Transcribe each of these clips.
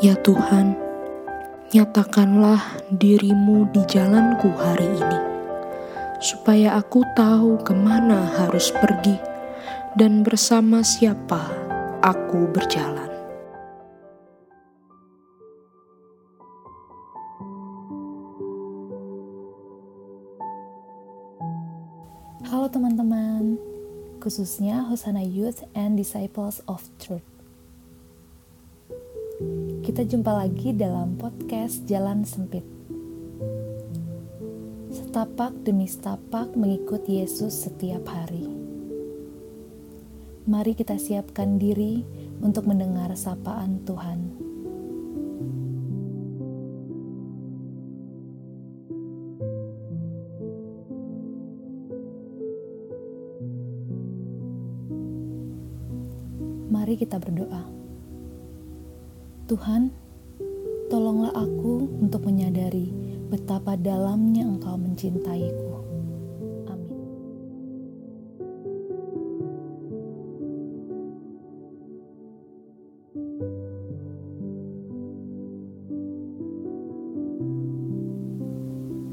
Ya Tuhan, nyatakanlah dirimu di jalanku hari ini, supaya aku tahu ke mana harus pergi dan bersama siapa aku berjalan. Halo teman-teman, khususnya Hosana Youth and Disciples of Truth. Kita jumpa lagi dalam podcast Jalan Sempit. Setapak demi setapak mengikut Yesus setiap hari. Mari kita siapkan diri untuk mendengar sapaan Tuhan. Mari kita berdoa. Tuhan, tolonglah aku untuk menyadari betapa dalamnya Engkau mencintaiku. Amin.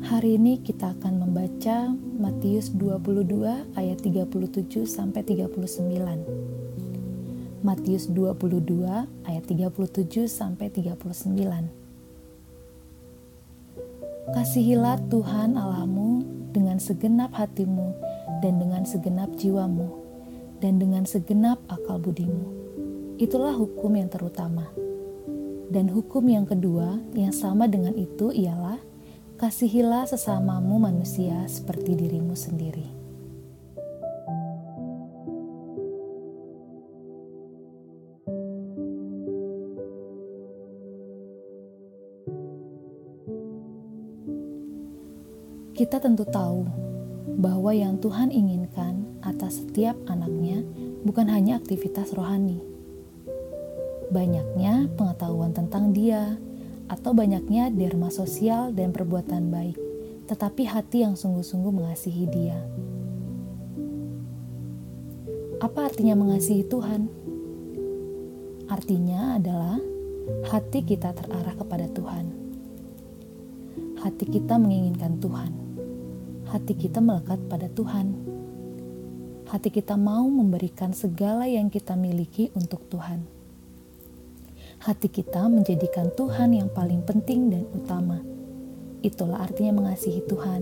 Hari ini kita akan membaca Matius 22 ayat 37 sampai 39. Matius 22 ayat 37 sampai 39. Kasihilah Tuhan Allahmu dengan segenap hatimu dan dengan segenap jiwamu dan dengan segenap akal budimu. Itulah hukum yang terutama. Dan hukum yang kedua yang sama dengan itu ialah kasihilah sesamamu manusia seperti dirimu sendiri. Kita tentu tahu bahwa yang Tuhan inginkan atas setiap anaknya bukan hanya aktivitas rohani. Banyaknya pengetahuan tentang dia, atau banyaknya derma sosial dan perbuatan baik, tetapi hati yang sungguh-sungguh mengasihi dia. Apa artinya mengasihi Tuhan? Artinya adalah hati kita terarah kepada Tuhan. Hati kita menginginkan Tuhan hati kita melekat pada Tuhan. Hati kita mau memberikan segala yang kita miliki untuk Tuhan. Hati kita menjadikan Tuhan yang paling penting dan utama. Itulah artinya mengasihi Tuhan.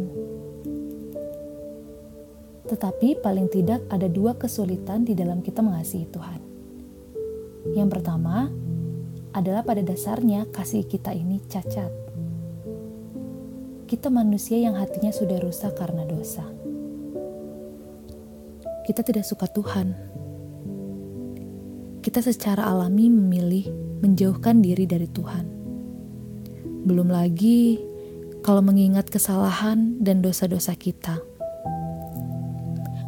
Tetapi paling tidak ada dua kesulitan di dalam kita mengasihi Tuhan. Yang pertama adalah pada dasarnya kasih kita ini cacat kita manusia yang hatinya sudah rusak karena dosa. Kita tidak suka Tuhan. Kita secara alami memilih menjauhkan diri dari Tuhan. Belum lagi kalau mengingat kesalahan dan dosa-dosa kita,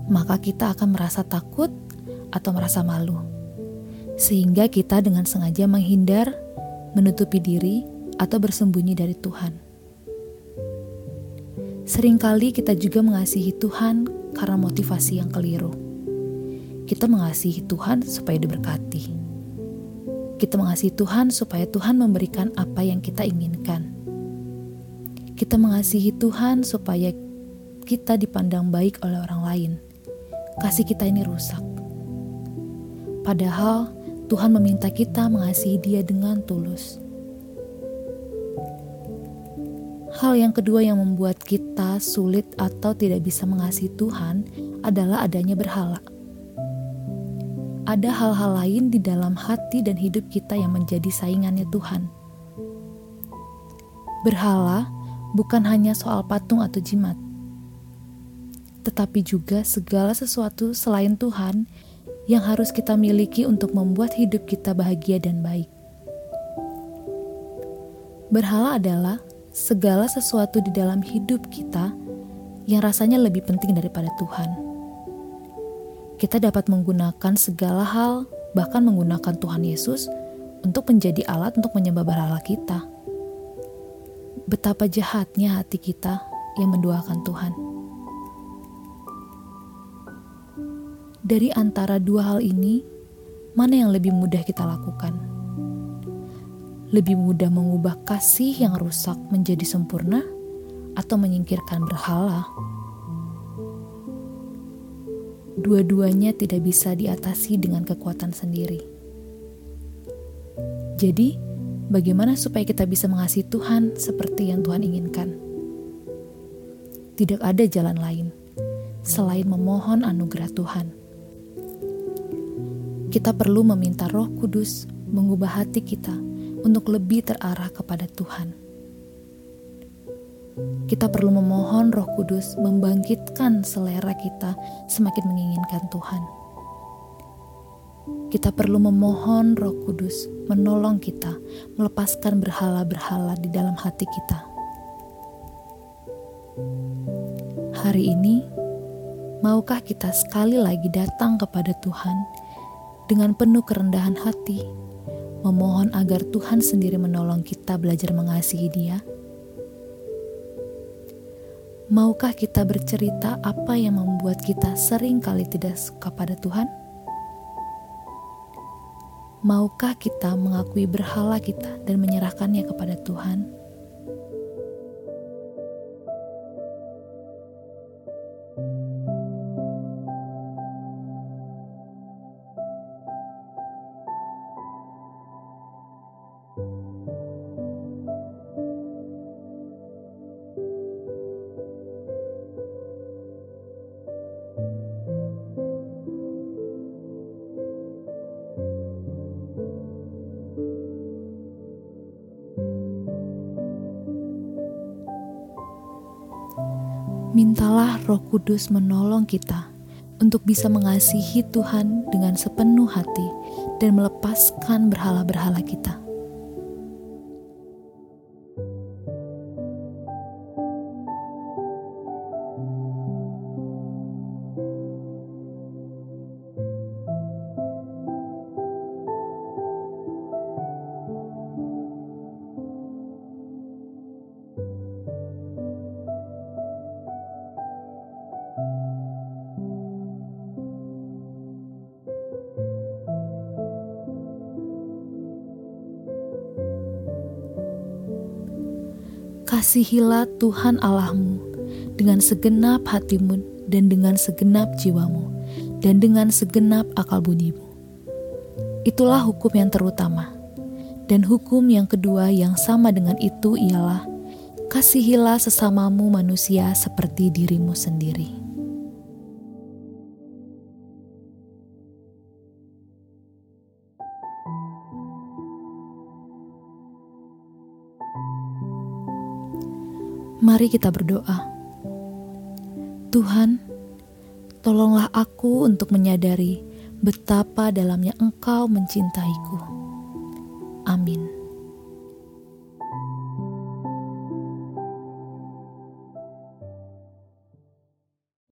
maka kita akan merasa takut atau merasa malu, sehingga kita dengan sengaja menghindar, menutupi diri, atau bersembunyi dari Tuhan. Seringkali kita juga mengasihi Tuhan karena motivasi yang keliru. Kita mengasihi Tuhan supaya diberkati. Kita mengasihi Tuhan supaya Tuhan memberikan apa yang kita inginkan. Kita mengasihi Tuhan supaya kita dipandang baik oleh orang lain. Kasih kita ini rusak. Padahal Tuhan meminta kita mengasihi Dia dengan tulus. Hal yang kedua yang membuat kita sulit atau tidak bisa mengasihi Tuhan adalah adanya berhala. Ada hal-hal lain di dalam hati dan hidup kita yang menjadi saingannya Tuhan. Berhala bukan hanya soal patung atau jimat, tetapi juga segala sesuatu selain Tuhan yang harus kita miliki untuk membuat hidup kita bahagia dan baik. Berhala adalah segala sesuatu di dalam hidup kita yang rasanya lebih penting daripada Tuhan. Kita dapat menggunakan segala hal, bahkan menggunakan Tuhan Yesus untuk menjadi alat untuk menyembah berhala kita. Betapa jahatnya hati kita yang mendoakan Tuhan. Dari antara dua hal ini, mana yang lebih mudah kita lakukan? Lebih mudah mengubah kasih yang rusak menjadi sempurna atau menyingkirkan berhala. Dua-duanya tidak bisa diatasi dengan kekuatan sendiri. Jadi, bagaimana supaya kita bisa mengasihi Tuhan seperti yang Tuhan inginkan? Tidak ada jalan lain selain memohon anugerah Tuhan. Kita perlu meminta Roh Kudus mengubah hati kita untuk lebih terarah kepada Tuhan. Kita perlu memohon Roh Kudus membangkitkan selera kita semakin menginginkan Tuhan. Kita perlu memohon Roh Kudus menolong kita melepaskan berhala-berhala di dalam hati kita. Hari ini, maukah kita sekali lagi datang kepada Tuhan dengan penuh kerendahan hati, memohon agar Tuhan sendiri menolong kita belajar mengasihi Dia? Maukah kita bercerita apa yang membuat kita sering kali tidak suka pada Tuhan? Maukah kita mengakui berhala kita dan menyerahkannya kepada Tuhan? Mintalah Roh Kudus menolong kita untuk bisa mengasihi Tuhan dengan sepenuh hati dan melepaskan berhala-berhala kita. Kasihilah Tuhan Allahmu dengan segenap hatimu dan dengan segenap jiwamu dan dengan segenap akal budimu. Itulah hukum yang terutama. Dan hukum yang kedua yang sama dengan itu ialah kasihilah sesamamu manusia seperti dirimu sendiri. Mari kita berdoa. Tuhan, tolonglah aku untuk menyadari betapa dalamnya Engkau mencintaiku. Amin.